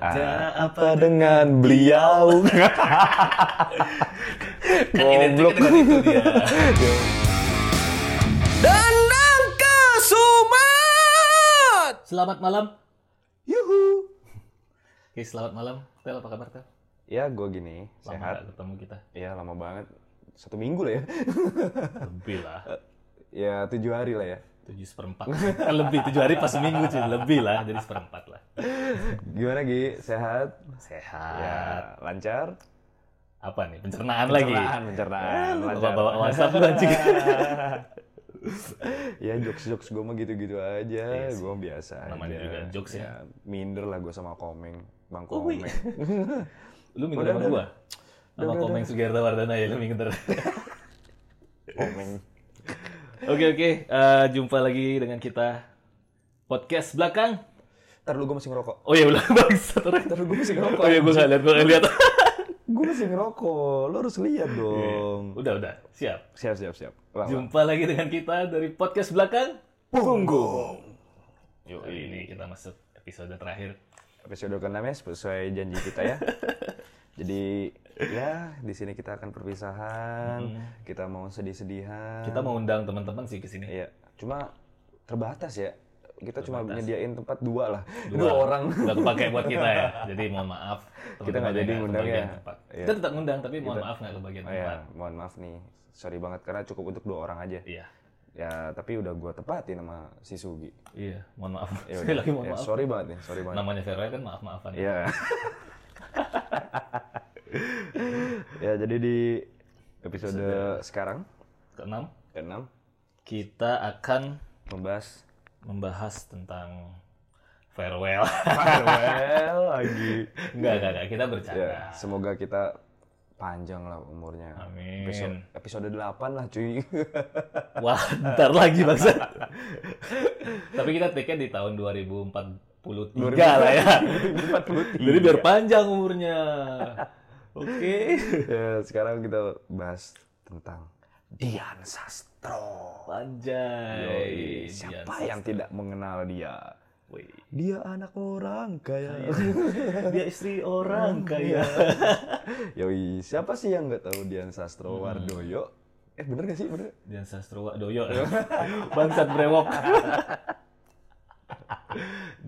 Ada apa dengan beliau? Kan identiknya dengan itu dia. Danang Sumat. Selamat malam. Yuhu. Oke, selamat malam. Tel, apa kabar, Tel? Ya, gue gini, Lama sehat. nggak ketemu kita. Ya, lama banget. Satu minggu lah ya. Lebih lah. ya, tujuh hari lah ya. Tujuh seperempat. Kan lebih, tujuh hari pas seminggu cuy. Lebih lah, jadi seperempat lah. Gimana, Gi? Sehat? Sehat. Ya, lancar? Apa nih, pencernaan, lagi? Pencernaan, pencernaan. Lancar. Bawa-bawa WhatsApp lu anjing. ya, jokes-jokes gue mah gitu-gitu aja. Iya sih. gue biasa Namanya aja. juga jokes ya. Minder lah gue sama Komeng. Bang Oh. Komeng. Lu minta Udah, sama gua? Sama Komeng Sugiarto Wardana ya, lu minta. Komeng. Oke, oke. Eh, jumpa lagi dengan kita. Podcast belakang. Ntar lu gue masih ngerokok. Oh iya, ulang bangsat orang. Ntar gue masih ngerokok. Oh iya, gua nggak lihat, gua nggak lihat. Gue masih ngerokok. Lo harus lihat Iya. dong. Udah, udah. Siap. Siap, siap, siap. Jumpa lagi dengan kita dari podcast belakang. Punggung. Yuk, ini kita masuk episode terakhir. Episode ke-6 ya, sesuai janji kita ya. Jadi ya di sini kita akan perpisahan, kita mau sedih-sedihan. Kita mau undang teman-teman sih ke sini. Iya, cuma terbatas ya. Kita cuma nyediain tempat dua lah, dua, Dua. orang. Udah kepake buat kita ya. Jadi mohon maaf. Kita nggak jadi ngundang ya. tempat. Iya. Kita tetap ngundang, tapi mohon maaf nggak kebagian Oh tempat. ya, mohon maaf nih, sorry banget karena cukup untuk dua orang aja. Iya. Ya, tapi udah gua tepatin sama si Sugi. Iya, mohon maaf. Ya Sekali lagi mohon Ya, maaf. sorry banget nih, sorry banget. Namanya Vero kan maaf-maafan. Iya. ya, jadi di episode sekarang Keenam, ke-6 kita akan membahas membahas tentang farewell. farewell lagi. enggak, enggak, enggak. Kita bercanda. Ya, semoga kita panjang lah umurnya. Amin. Episode, episode 8 lah cuy. Wah, ntar lagi bangsa. Tapi kita take di tahun 2043 lah ya. 2043. Jadi biar panjang umurnya. Oke. ya, sekarang kita bahas tentang Dian Sastro. Panjang. Yoi, siapa yang tidak mengenal dia? Wih. Dia anak orang kaya. Dia istri orang kaya. Yoi, siapa sih yang nggak tahu Dian Sastro Wardoyo? Eh bener gak sih? Bener? Dian Sastro Doyo. Bangsat brewok.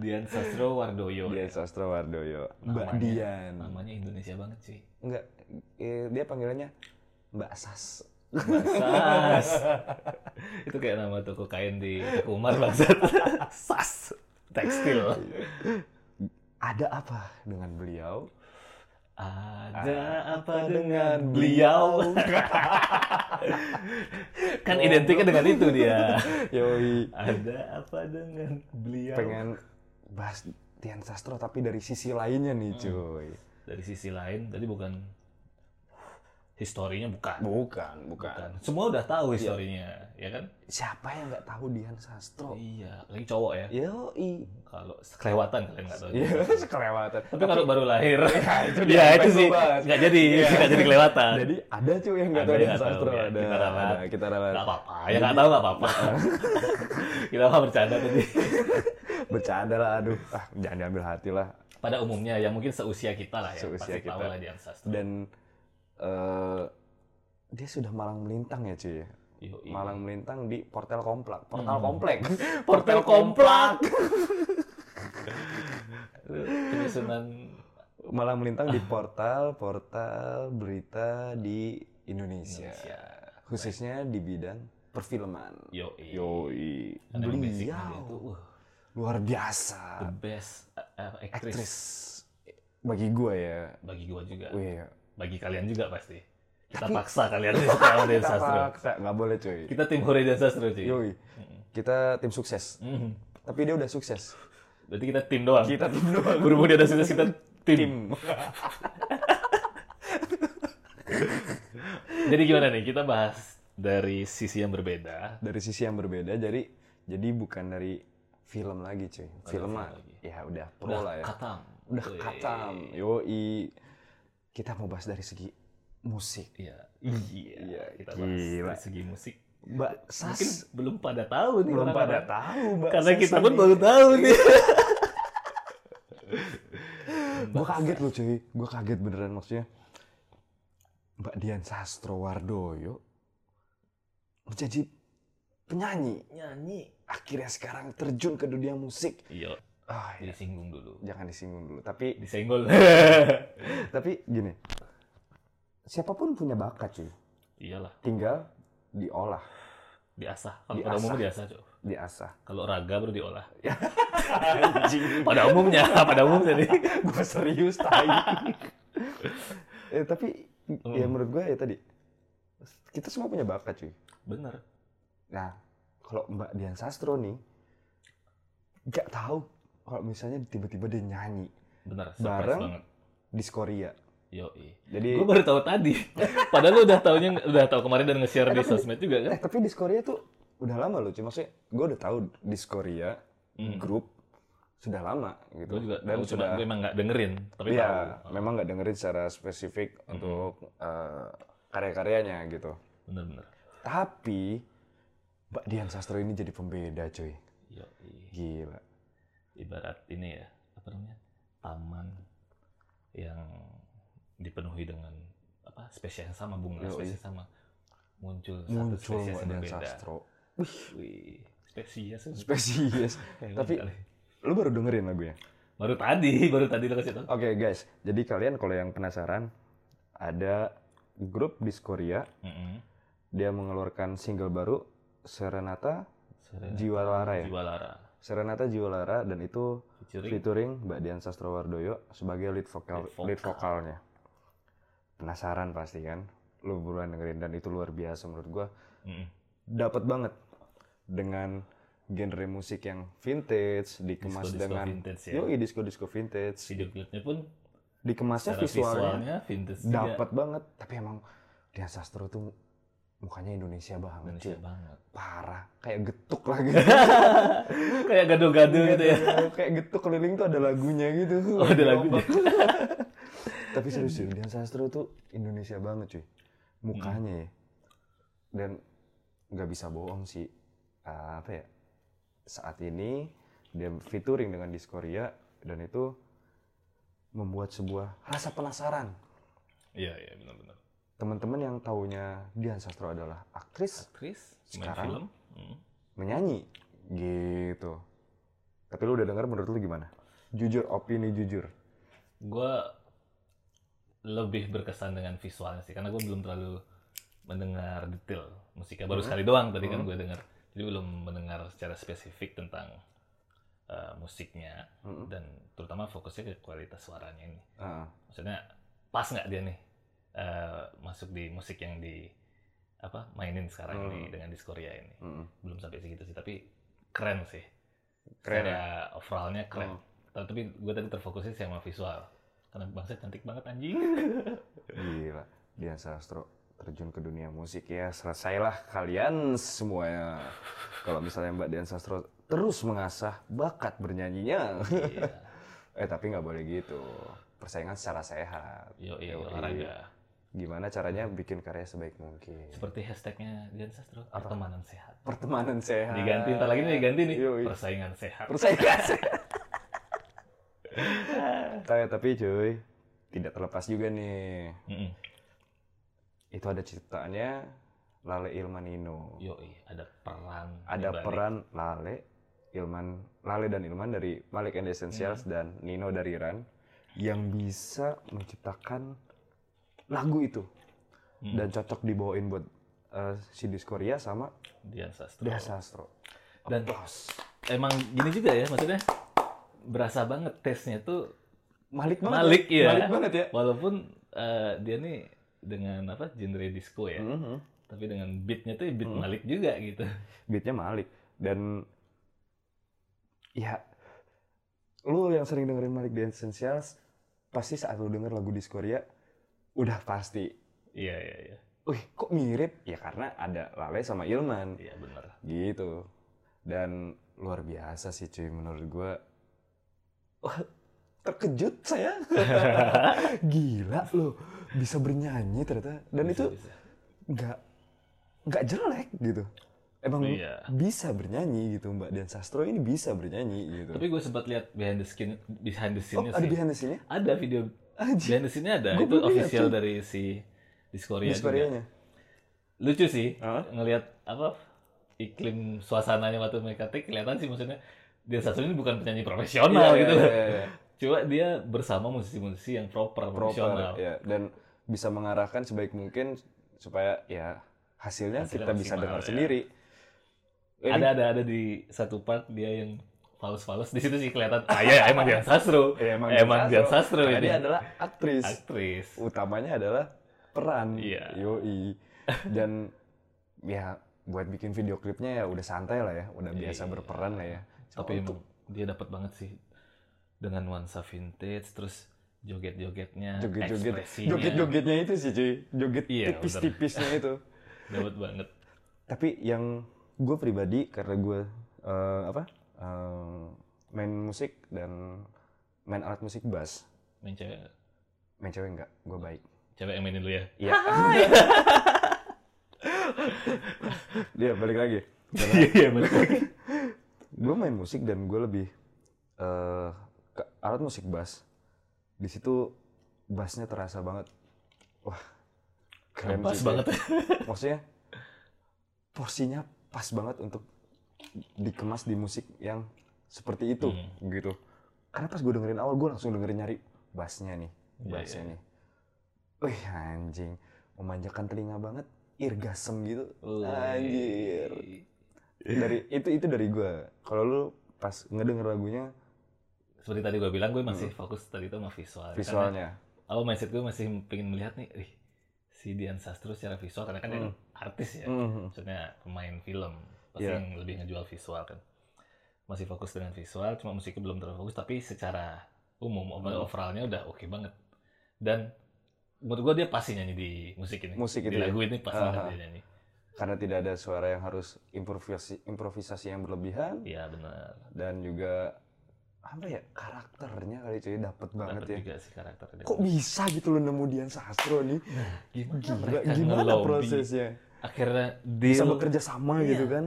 Dian Sastro Wardoyo. Dian Sastro Wardoyo. Mbak Namanya- Dian. Namanya Indonesia banget sih. Enggak, eh, dia panggilannya Mbak Sas. Sas. Itu kayak nama toko kain di Kumar bangsat. Sas. Tekstil. Ada apa dengan beliau? Ada apa dengan beliau? kan identiknya dengan itu dia. Yoi, Ada apa dengan beliau? pengen bahas Dian Sastro tapi dari sisi lainnya nih cuy. Dari sisi lain, tadi bukan historinya bukan. Bukan, bukan. Bukan. Semua udah tahu historinya, ya kan? Siapa yang nggak tahu Dian Sastro? Iya, apalagi cowok ya. Yoi. Kalau kelewatan kalian nggak tahu. Iya, kelewatan. Tapi kalau baru lahir, itu ya itu sih nggak jadi, nggak jadi kelewatan. Jadi ada cuy yang nggak tahu Dian Sastro. ya. Ada, Kita ralat. ada. Kita ralat. Nggak apa-apa, ya nggak tahu nggak apa-apa. Kita mah bercanda tadi. Bercanda lah, aduh. Ah, jangan diambil hati lah. Pada umumnya yang mungkin seusia kita lah ya, Seusia pasti tahu kita. lah Dian Sastro. Dan eh, dia sudah malang melintang ya cuy. Yoi. Malang melintang di Portal Komplek. Portal Komplek. Portal Komplak. Penyusunan Malang melintang di portal portal berita di Indonesia. Indonesia. Khususnya di bidang perfilman. Basicnya dia Beliau wah, luar biasa. the best uh, actress. Bagi gue ya. Bagi gua juga. Wih, Bagi kalian juga pasti. Kita paksa kalian kita Sastro. paksa, nggak boleh cuy. Kita tim Hore Dian Sastro cuy. Yoi. Kita tim sukses. Mhm. Tapi dia udah sukses. Berarti kita tim doang. Kita tim doang. Berhubung dia udah sukses kita tim. Tim. Jadi gimana nih? Kita bahas dari sisi yang berbeda. dari sisi yang berbeda jadi jadi bukan dari film lagi cuy film mah lagi. ya udah pro Udah lah ya katam. udah Wih. katam yoi kita mau bahas dari segi musik Iya. Iya. Iya, Kita bahas gila. dari segi musik. Mbak Mungkin Sas belum pada tahu nih. belum pada orang-orang. tahu Mbak Karena Sas kita pun baru tahu nih. gue kaget loh cuy gue kaget beneran maksudnya Mbak Dian Sastrowardoyo menjadi penyanyi Nyanyi. akhirnya sekarang terjun ke dunia musik Iya, ah ya, disinggung dulu. jangan disinggung dulu tapi Disenggol. tapi gini siapa pun punya bakat cuy Iyalah, tinggal diolah diasah. Kalau pada Diasah. umumnya diasah, Cok. diasah Kalau raga baru diolah. anjing Pada umumnya, pada umumnya nih. gue serius tai eh, tapi ya Hmm. menurut gue ya tadi kita semua punya bakat cuy Bener. Nah kalau Mbak Dian Sastro nih nggak tahu kalau misalnya tiba-tiba dia nyanyi surprise Bareng. banget. di Korea Yoi. jadi Gue baru tahu tadi. Padahal lu udah taunya udah tahu kemarin dan nge-share di sosmed juga kan? eh tapi di Korea tuh udah lama loh cuma maksudnya gue udah tahu di Korea Hmm. grup sudah lama gitu Gue juga dan tahu, cuma sudah gue emang nggak dengerin, tapi Iya, tahu. memang nggak dengerin secara spesifik untuk eh, karya-karyanya gitu. Bener-bener. Tapi Mbak Dian Sastro ini jadi pembeda, coy. Yoi. Gila. Ibarat ini ya, apa namanya? Taman yang dipenuhi dengan apa spesies yang sama bunga Yoi. spesies sama muncul satu Muncul spesies Mbak yang berbeda. Sastro. Wih, spesies. Spesies. Hebat Tapi lu baru dengerin lagunya. baru tadi, baru tadi lo kasih tau. Oke, guys. Jadi kalian kalau yang penasaran ada grup di Korea, Mm-mm. dia mengeluarkan single baru Serenata Serenata Jiwa Lara ya. Jiwa Lara. Serenata Jiwa Lara dan itu Featuring featuring Mbak Dian Sastrowardoyo sebagai lead vokal Lead vokal. lead vokalnya. Penasaran pasti kan? Lu buruan dengerin dan itu luar biasa menurut gua. Mm-mm. Dapat banget dengan genre musik yang vintage, dikemas Disco-disco dengan vintage ya. Yoi, disco disco vintage. Video klipnya pun Dikemasnya visualnya, visualnya dapat banget, tapi emang Dian Sastro tuh mukanya Indonesia banget. Indonesia cuy. banget. Parah, kayak getuk lagi. Kayak gado-gado gitu ya. kayak getuk keliling tuh ada lagunya gitu. Oh, ada lagunya. Tapi serius sih, Dian Sastro tuh Indonesia banget cuy. Mukanya ya. Dan nggak bisa bohong sih. Ah, apa ya? Saat ini dia featuring dengan Diskoria dan itu membuat sebuah rasa penasaran. Iya, iya benar-benar. Teman-teman yang taunya Dian Sastro adalah aktris Aktris, Sekarang? film. Mm. menyanyi gitu. Tapi lu udah denger menurut lu gimana? Jujur, opini jujur. Gue lebih berkesan dengan visualnya sih, karena gue belum terlalu mendengar detail musiknya. Baru sekali doang tadi kan gue dengar. Jadi belum mendengar secara spesifik tentang uh, musiknya Mm-mm. dan terutama fokusnya ke kualitas suaranya ini. Ah, Maksudnya pas nggak dia nih uh, masuk di musik yang di apa mainin sekarang ini dengan Diskoria ini. mm-mm. Belum sampai segitu sih, tapi keren sih. Keren Secara overallnya keren. Hmm. Tapi gue tadi terfokusnya sama visual. Karena bangsa cantik banget anjing. Gila, Dian Sastro terjun ke dunia musik ya selesailah kalian semuanya. Kalau misalnya Mbak Dian Sastro terus mengasah bakat bernyanyinya. Iya. eh tapi nggak boleh gitu. Persaingan secara sehat. Yo, iya, Yoi. olahraga. Gimana caranya bikin karya sebaik mungkin. Seperti hashtagnya Dian Sastro, pertemanan sehat. Pertemanan sehat. Diganti, ntar lagi nih diganti nih. Yoi. Persaingan sehat. Persaingan sehat. Tapi- tapi cuy, tidak terlepas juga nih. Mm-mm. Itu ada ciptaannya Lale Ilmanino. Yoi, ada peran. ada dibalik. peran Lale, Ilman, Lale dan Ilman dari Malik and Essentials dan Nino dari Ran yang bisa menciptakan lagu itu Hmm. dan cocok dibawain buat eh, si Diskoria sama Dian Sastro. Dan Applause. emang gini juga ya, maksudnya berasa banget tesnya tuh Malik banget. Malik ya. Malik banget ya. Walaupun eh, dia nih dengan apa genre disco ya, Mhm. tapi dengan beatnya tuh beat Hmm. Malik juga gitu. Beatnya Malik dan ya lu yang sering dengerin Malik The Essentials pasti saat lu denger lagu Diskoria udah pasti Iya iya iya, Wih, kok mirip? Ya karena ada Lale sama Ilman. iya benar. Gitu. Dan luar biasa sih cuy menurut gua. Wah, terkejut saya. Gila loh, bisa bernyanyi ternyata. Dan itu Bisa. nggak nggak jelek gitu. emang Iya. bisa bernyanyi gitu Mbak Dian Sastro ini bisa bernyanyi gitu. Tapi gue sempat lihat behind the skin behind the oh, scene-nya ada sih. behind the scene-nya? Ada video Behind the scene-nya ada. Gua itu official cuy. dari si Discoria juga. Lucu sih Hah? ngelihat apa iklim suasananya waktu mereka take kelihatan sih maksudnya dia satu ini bukan penyanyi profesional Iya, gitu loh. iya, iya. Cuma dia bersama musisi-musisi yang proper, profesional. proper ya dan bisa mengarahkan sebaik mungkin supaya ya hasilnya, Hasilnya kita bisa dengar ya. sendiri. Ini- Ada ada ada di satu part dia yang fals-fals di situ sih kelihatan ah ya emang Dian Sastro. Ya, emang, emang Dian Sastro ini. dia adalah aktris. aktris. Utamanya adalah peran. Iya. Yoi. Dan ya buat bikin video klipnya ya udah santai lah ya, udah biasa Iya. berperan lah ya. Tapi Untuk dia dapat banget sih dengan nuansa vintage terus joget-jogetnya, joget-joget, joget-jogetnya itu sih cuy, joget Iya, tipis-tipisnya itu. dapat banget. Tapi yang gue pribadi karena gue eh, apa eh, main musik dan main alat musik bass, Main cewek, main cewek enggak, gue baik. cewek yang mainin lu ya. Iya. Dia balik lagi. Iya, iya betul. gue main musik dan gue lebih eh ke alat musik bass. Di situ bassnya terasa banget. Wah, keren Pas banget. Maksudnya porsinya pas banget untuk dikemas di musik yang seperti itu Hmm. gitu. Karena pas gue dengerin awal gue langsung dengerin nyari bassnya nih, Iya, bassnya iya. nih. Wih anjing, memanjakan telinga banget, irgasem gitu. Anjir. Dari itu itu dari gue. Kalau lu pas ngedenger lagunya, Seperti tadi gue bilang, gue masih fokus tadi itu sama visual. Visualnya, awal mindset gue masih pengen melihat nih, ih, si Dian Sastro secara visual karena kan dia Hmm. artis ya, Mhm. maksudnya pemain film, pasti Iya. yang lebih ngejual visual kan. Masih fokus dengan visual, cuma musiknya belum terlalu fokus, tapi secara umum Hmm. overallnya udah oke banget. Dan menurut gue dia pasti nyanyi di musik ini. Musik di itu ya? lagu ini pas Aha. banget dia nyanyi. karena tidak ada suara yang harus improvisasi improvisasi yang berlebihan Iya benar. dan juga apa ya karakternya kali cuy dapet banget Dapet ya. juga sih karakternya. Kok bisa gitu lo nemu Dian Sastro nih? gimana, gimana ngelobi? prosesnya? Akhirnya Bisa deal bekerja sama Iya. gitu kan?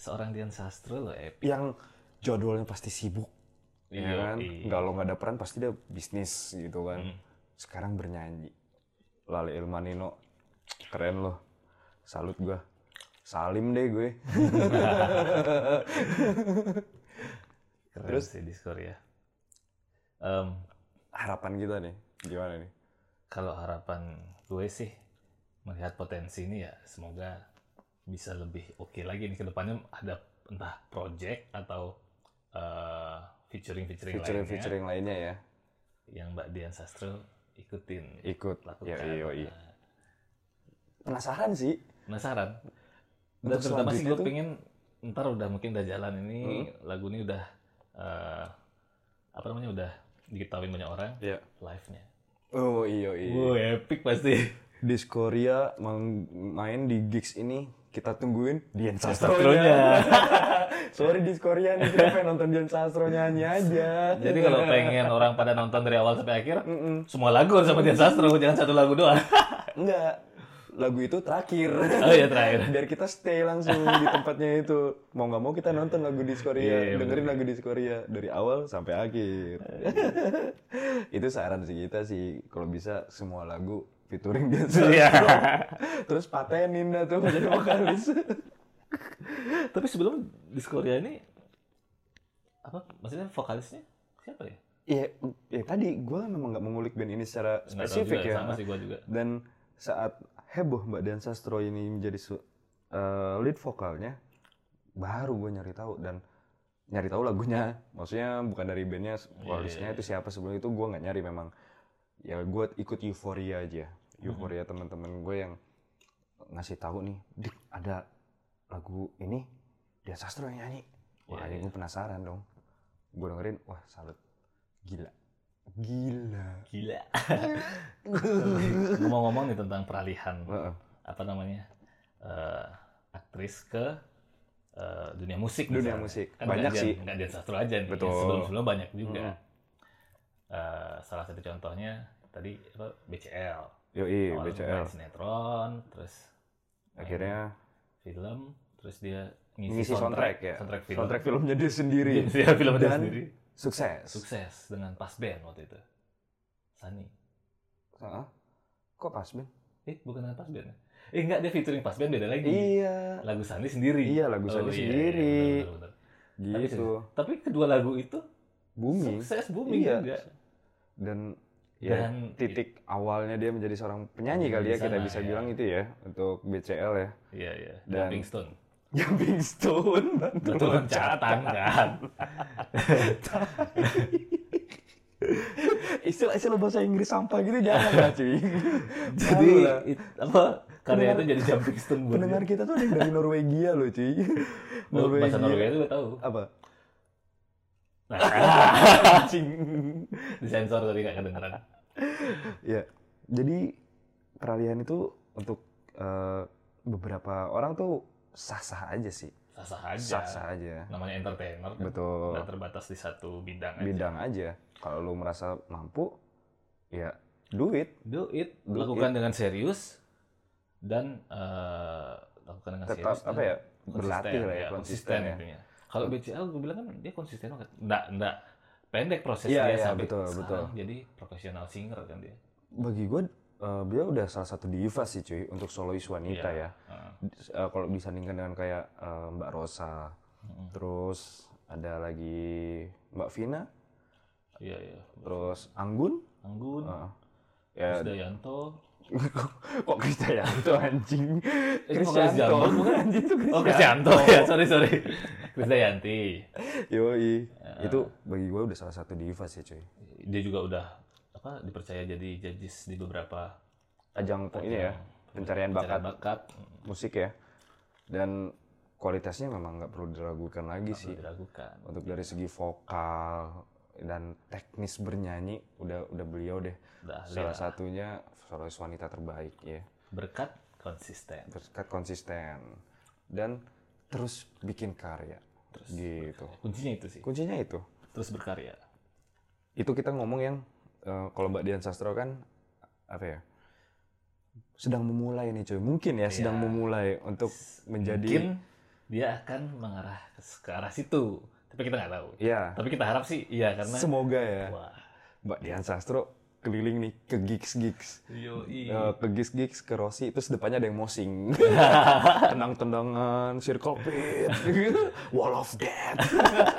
seorang Dian Sastro loh epic. Yang jadwalnya pasti sibuk, ya Iya, kan? iya. Nggak lo nggak ada peran pasti dia bisnis gitu kan? Hmm. Sekarang bernyanyi. Lale Ilmanino, keren loh. Salut gua. Salim deh gue. Keren Terus? sih Discord ya. Em, Harapan kita nih, gimana nih? kalau harapan gue sih melihat potensi ini ya semoga bisa lebih oke lagi nih ke depannya ada entah project atau eh, featuring featuring Featuring lainnya featuring lainnya ya, yang Mbak Dian Sastro ikutin ikut. lakukan. Ya, iya, Penasaran sih. penasaran. Dan Untuk terutama sih gue tuh- pengen ntar udah mungkin udah jalan ini Hmm. lagu ini udah eh, apa namanya udah diketahui banyak orang Iya. live-nya. Oh iya iya. Wow, epic pasti. Diskoria mang- main di gigs ini kita tungguin Dian Sastronya. Sorry Diskoria nih kita pengen nonton Dian Sastro nyanyi aja. Jadi kalau pengen orang pada nonton dari awal sampai akhir, Mm-mm. semua lagu harus sama Dian Sastro, jangan satu lagu doang. enggak lagu itu terakhir. Oh iya terakhir. Biar kita stay langsung di tempatnya itu. Mau nggak mau kita nonton lagu Diskoria, Iya, iya, dengerin bener. lagu Diskoria dari awal sampai akhir. itu saran sih kita sih kalau bisa semua lagu featuring Dian Sastro. Iya. Terus patenin dah tuh jadi vokalis. Tapi sebelum di Korea ini apa? Maksudnya vokalisnya siapa ya? Iya, ya tadi gue memang nggak mengulik band ini secara Nggak spesifik juga, ya. Sama sih gua juga. Dan saat heboh Mbak Dian Sastro ini menjadi su- eh, lead vokalnya, baru gue nyari tahu dan nyari tahu lagunya. Maksudnya bukan dari bandnya, vokalisnya iya, itu siapa sebelum itu gue nggak nyari memang. Ya gue ikut euforia aja, euforia teman-teman gue yang ngasih tahu nih, dik ada lagu ini Dian Sastro yang nyanyi. Wah, Iya, ini gue penasaran dong. Gue dengerin, wah salut, gila, gila. Gila. Ngomong-ngomong nih tentang peralihan Heeh. apa namanya? eh, aktris ke eh, dunia musik Dunia misalnya. musik. Kan Banyak Dian- sih. nggak Dian Sastro aja nih Betul. sebelum-sebelum banyak juga Mm. Eh, salah satu contohnya tadi apa BCL Yoi, Awalnya BCL. sinetron terus Akhirnya film Terus dia ngisi soundtrack, ya. Soundtrack film. Soundtrack filmnya dia sendiri. Iya, film dia Dan sendiri. Sukses. Sukses dengan pas band waktu itu. Sani. Heeh. Kok pas, Ben? Eh, bukan dengan pas band. ya? Eh, enggak, dia featuring pas band beda lagi. Iya. Lagu Sani sendiri. Iya, lagu Sani iya, sendiri. iya, benar, benar, benar. Gitu. Tapi kedua lagu itu Booming. sukses booming Iya. juga. Dan ya Dan titik awalnya dia menjadi seorang penyanyi kali ya kita sana, bisa ya. bilang itu ya untuk BCL ya. Iya, iya. Dan- Jumping Stone. Jumping Stone batu Betul loncatan kan. Istilah-istilah bahasa Inggris sampah gitu jangan lah cuy. Jadi it- apa karya itu jadi Jumping Stone buat pendengar kita tuh ada yang dari Norwegia loh cuy. Oh, bahasa Norwegia itu gue tahu. Apa? Nah, Anjing. disensor tadi nggak kedengeran. ya. Jadi peralihan itu untuk eh, beberapa orang tuh sah-sah aja sih. Sah-sah aja. Sah-sah aja. Namanya entertainer kan. Betul. Nggak terbatas di satu bidang aja. Bidang aja. Kalau lu merasa mampu, ya do it. Do it, Do lakukan dengan serius dan eh, lakukan dengan Tetap serius. apa ya? Berlatih lah ya, konsisten, konsisten ya. intinya. Kalau BCL gue bilang kan dia konsisten banget. Nggak, nggak pendek proses Iya, dia iya, sampai betul, sekarang betul. jadi profesional singer kan dia. Bagi gue, eh, dia udah salah satu diva sih cuy untuk solois wanita Iya. ya. Heeh. Eh, kalau disandingkan dengan kayak eh, Mbak Rosa, terus ada lagi Mbak Vina, Iya, iya. terus Anggun, Anggun, eh, ya Dayanto, kok Krisdayanto anjing, Eh, Krisdayanto, Krisdayanto, bukan? anjing itu Oh, Krisyanto ya, sorry sorry. Krisdayanti. Yoi, itu bagi gue udah salah satu diva sih cuy. Dia juga udah apa dipercaya jadi judges di beberapa Ajang ini ya, pencarian bakat acara bakat. musik ya, dan kualitasnya memang nggak perlu diragukan lagi Perlu sih. diragukan. Untuk dari segi vokal dan teknis bernyanyi, udah udah beliau deh. Udah Salah lah. satunya solois wanita terbaik ya. berkat konsisten. Berkat konsisten dan terus bikin karya. Terus Gitu. kuncinya itu sih. Kuncinya itu. Terus berkarya. Itu kita ngomong yang eh, kalau Mbak Dian Sastro kan apa ya? Sedang memulai nih cuy. Mungkin ya sedang Iya. memulai untuk menjadi Mungkin dia akan mengarah ke, ke arah situ. Tapi kita nggak tahu. ya Tapi kita harap sih iya karena semoga ya wah. Mbak Dian Sastro keliling nih ke gigs gigs. Eh, ke gigs gigs ke Rossi terus depannya ada yang mosing tenang-tendangan circle pit wall of death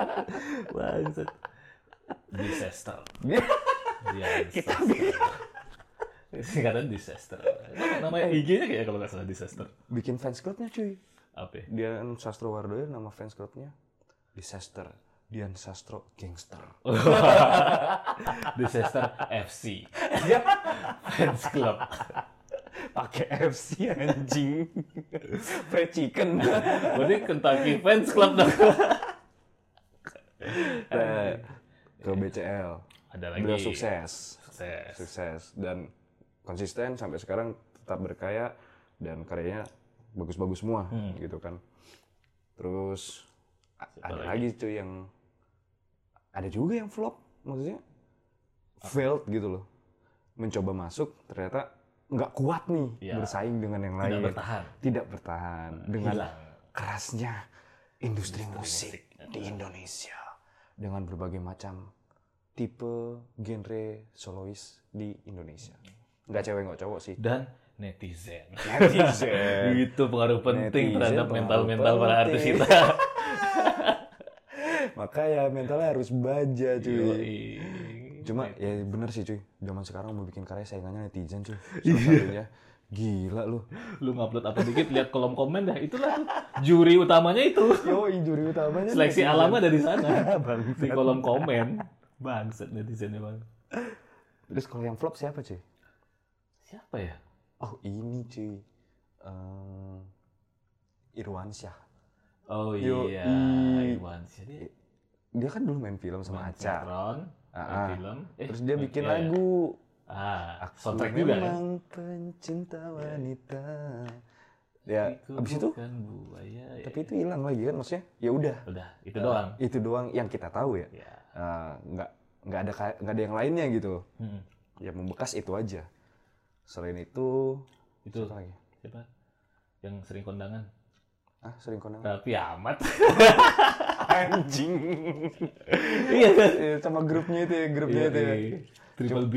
Bangsat. Disaster. kita Singkatan disaster. Nama, IG-nya kayak kalau nggak salah disaster. bikin fans clubnya cuy Apa? Dian Sastro Wardoyo nama fans clubnya Disaster Dian Sastro Gangster Disaster FC. ya Fans Club. pakai FC anjing fried chicken Berarti Kentucky Fans Club dong. Nah, ke BCL Ada lagi. beliau sukses Sukses. sukses dan konsisten sampai sekarang tetap berkarya dan karyanya bagus-bagus semua Hmm. gitu kan terus Siapa ada lagi? lagi tuh yang ada juga yang flop maksudnya failed gitu loh mencoba masuk ternyata nggak kuat nih Iya. bersaing dengan yang Tidak lain bertahan. tidak bertahan dengan Hilang. kerasnya industri, Industri musik, musik. di Indonesia dengan berbagai macam tipe genre solois di Indonesia. Nggak cewek nggak cowok sih. Dan netizen. Netizen. Itu pengaruh penting Netizen terhadap pengaruh mental-mental para artis kita. Maka ya mentalnya harus baja cuy. Yoi. Cuma ya bener sih cuy. Zaman sekarang mau bikin karya saingannya netizen cuy. Iya. Satunya. Gila lu. lu ngupload apa dikit lihat kolom komen dah itulah tuh. juri utamanya itu Yo juri utamanya seleksi alamnya dari sana di kolom komen bangsat netizennya bang Terus kalau yang flop siapa cuy? siapa ya Oh ini cuy. Eh, Irwansyah. oh Yoi. iya jadi Dia kan dulu main film sama Aca. Sinetron, Ah, main ah. film eh, Terus dia bikin iya, iya. lagu. ah Aku soundtrack juga memang pencinta wanita. Ya, Iku abis itu buaya ya. tapi itu hilang lagi kan maksudnya. Ya udah. udah itu doang Itu doang yang kita tahu ya. ya Eh, nggak nggak ada nggak ada yang lainnya gitu. Hmm. Ya membekas itu aja. Selain itu itu siapa lagi? siapa yang sering kondangan Ah, sering kondangan. Tapi amat. Anjing. iya kan? Iya, sama grupnya itu ya, grupnya itu ya. Iya, Triple B.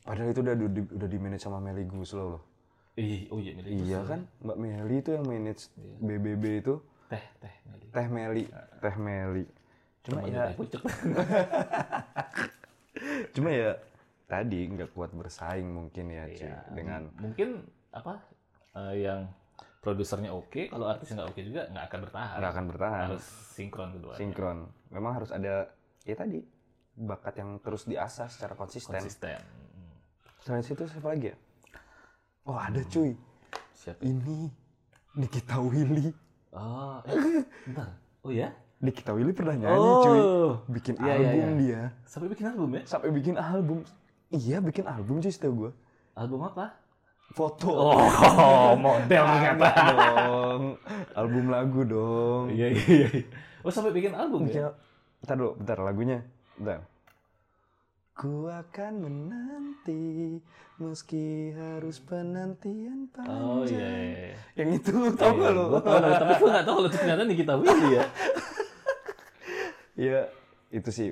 Padahal itu udah di, udah di manage sama Meli Guslo loh. Ih, oh iya, milik Iya kan, Mbak Meli itu yang manage BBB itu. teh teh Meli. Teh Meli, Teh Meli. Cuma ya, cuma ya tadi nggak kuat bersaing mungkin ya, cuy, Iya. dengan mungkin apa eh, yang produsernya oke, kalau artisnya nggak oke juga nggak akan bertahan. nggak akan bertahan. Harus sinkron kedua. sinkron. Memang harus ada ya tadi bakat yang terus diasah secara konsisten. Konsisten. Hmm. Selain itu siapa lagi ya? Oh ada cuy. Siapa? Ini Nikita Willy. Oh, eh, bentar. Oh ya? Nikita Willy pernah nyanyi cuy. Bikin iya, album iya. dia. Sampai bikin album ya? Sampai bikin album. Iya bikin album cuy setahu gue. Album apa? Foto. Oh, model ternyata. Dong. Album lagu dong. Iya, iya, iya. Oh, sampai bikin album Bikin, ya? bentar dulu, bentar lagunya. Bentar. Ku akan menanti meski harus penantian panjang. Oh iya, iya, iya. Yang itu tau gak lo? Tapi gue gak tau kalau ternyata Nikita Willy ya. Ya itu sih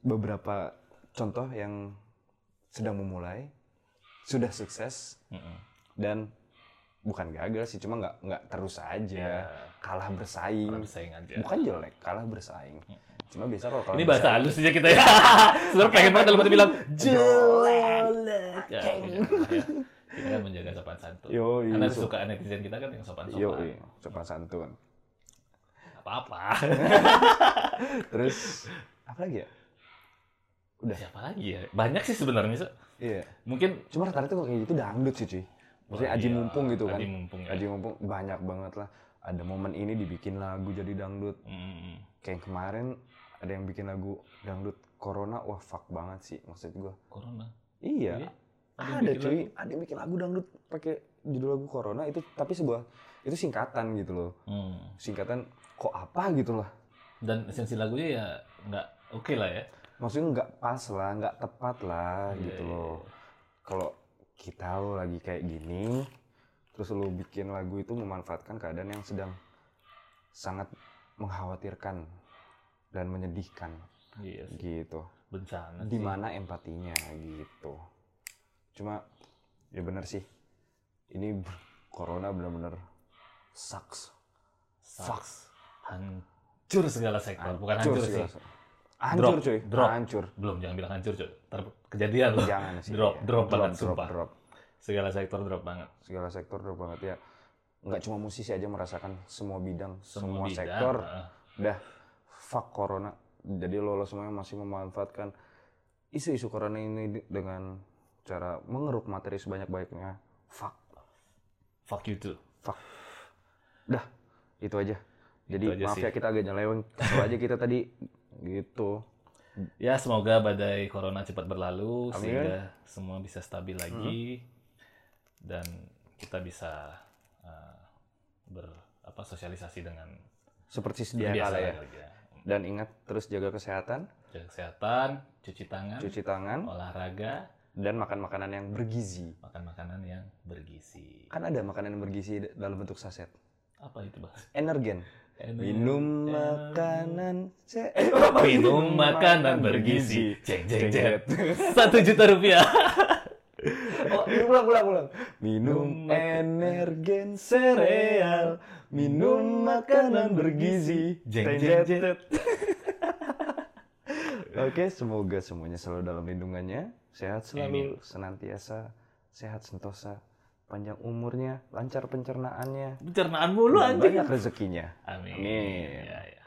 beberapa contoh yang sedang memulai sudah sukses Mm-mm. dan bukan gagal sih cuma nggak nggak terus aja Ya. kalah bersaing Bersaing aja. bukan jelek kalah bersaing cuma biasa kalau kalah Ini bahasa halus aja kita ya. Sebenarnya pengen banget dalam hati bilang jelek. Ya, ya. Kita kan menjaga sopan santun. Yoi, Karena so- suka netizen kita kan yang sopan-sopan. Yo, sopan santun. Apa-apa. Terus apa lagi ya? Udah. Siapa lagi ya? Banyak sih sebenarnya. So. Iya. Mungkin Cuma rata-rata kalau kayak gitu dangdut sih, cuy. Maksudnya Oh, aji iya. mumpung gitu kan. Aji mumpung ya. Aji mumpung banyak banget lah. Ada momen ini dibikin lagu jadi dangdut. mm, Kayak kemarin ada yang bikin lagu dangdut corona, wah fuck banget sih maksud gua. corona. Iya. Iya. Ada Ada, cuy, ada yang bikin lagu dangdut pakai judul lagu corona itu tapi sebuah itu singkatan gitu loh. Hmm. Singkatan kok apa gitu lah. Dan esensi lagunya ya nggak oke lah ya. Maksudnya nggak pas lah, nggak tepat lah Iya, gitu iya, loh. Kalau kita lo lagi kayak gini, terus lo bikin lagu itu memanfaatkan keadaan yang sedang sangat mengkhawatirkan dan menyedihkan Iya sih. gitu. Bencana Di mana empatinya gitu. Cuma ya bener sih. Ini corona bener-bener sucks. Sucks. Hancur segala sektor. Bukan Hancur hancur, segala sih. se- Hancur Drop, cuy, drop. hancur. Belum, jangan bilang hancur, cuy. Ntar kejadian loh. Jangan sih. Drop, iya. drop banget, drop, sumpah. drop. Segala sektor drop banget. segala sektor drop banget ya nggak cuma musisi aja merasakan semua bidang semua, Semua bidang, sektor udah fuck corona jadi lo, lo semuanya masih memanfaatkan isu-isu corona ini dengan cara mengeruk materi sebanyak-banyaknya fuck Fuck you too. fuck dah itu aja jadi Itu aja maaf sih. ya kita agak nyeleweng kesel aja kita tadi gitu Ya, semoga badai corona cepat berlalu Amin. sehingga semua bisa stabil lagi dan kita bisa uh, ber apa sosialisasi dengan seperti sedia kala ya ya. dan ingat terus jaga kesehatan Jaga kesehatan, cuci tangan, cuci tangan olahraga, dan makan makanan yang bergizi makan makanan yang bergizi. kan ada makanan yang bergizi dalam bentuk saset Apa itu, Bang? energen minum makanan eh, minum makanan bergizi. Jeng jeng jeng. Satu juta rupiah. oh, ulang ulang ulang. Minum energen sereal. Minum makanan bergizi. Jeng jeng jeng. Oke, semoga semuanya selalu dalam lindungannya, sehat selalu, senantiasa, sehat sentosa, panjang umurnya, lancar pencernaannya, Pencernaan mulu anjing. banyak rezekinya. Amin. Amin. Ya, ya.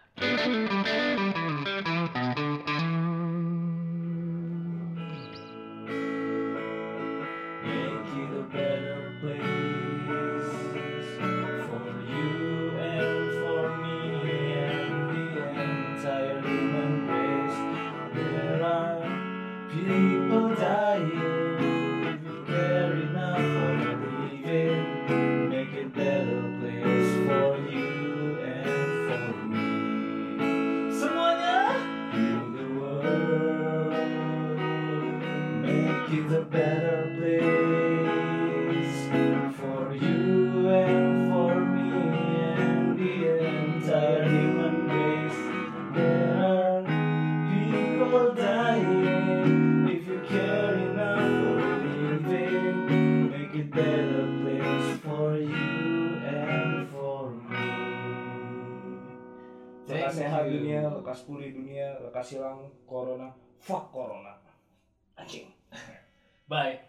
Fuck corona anjing Bye.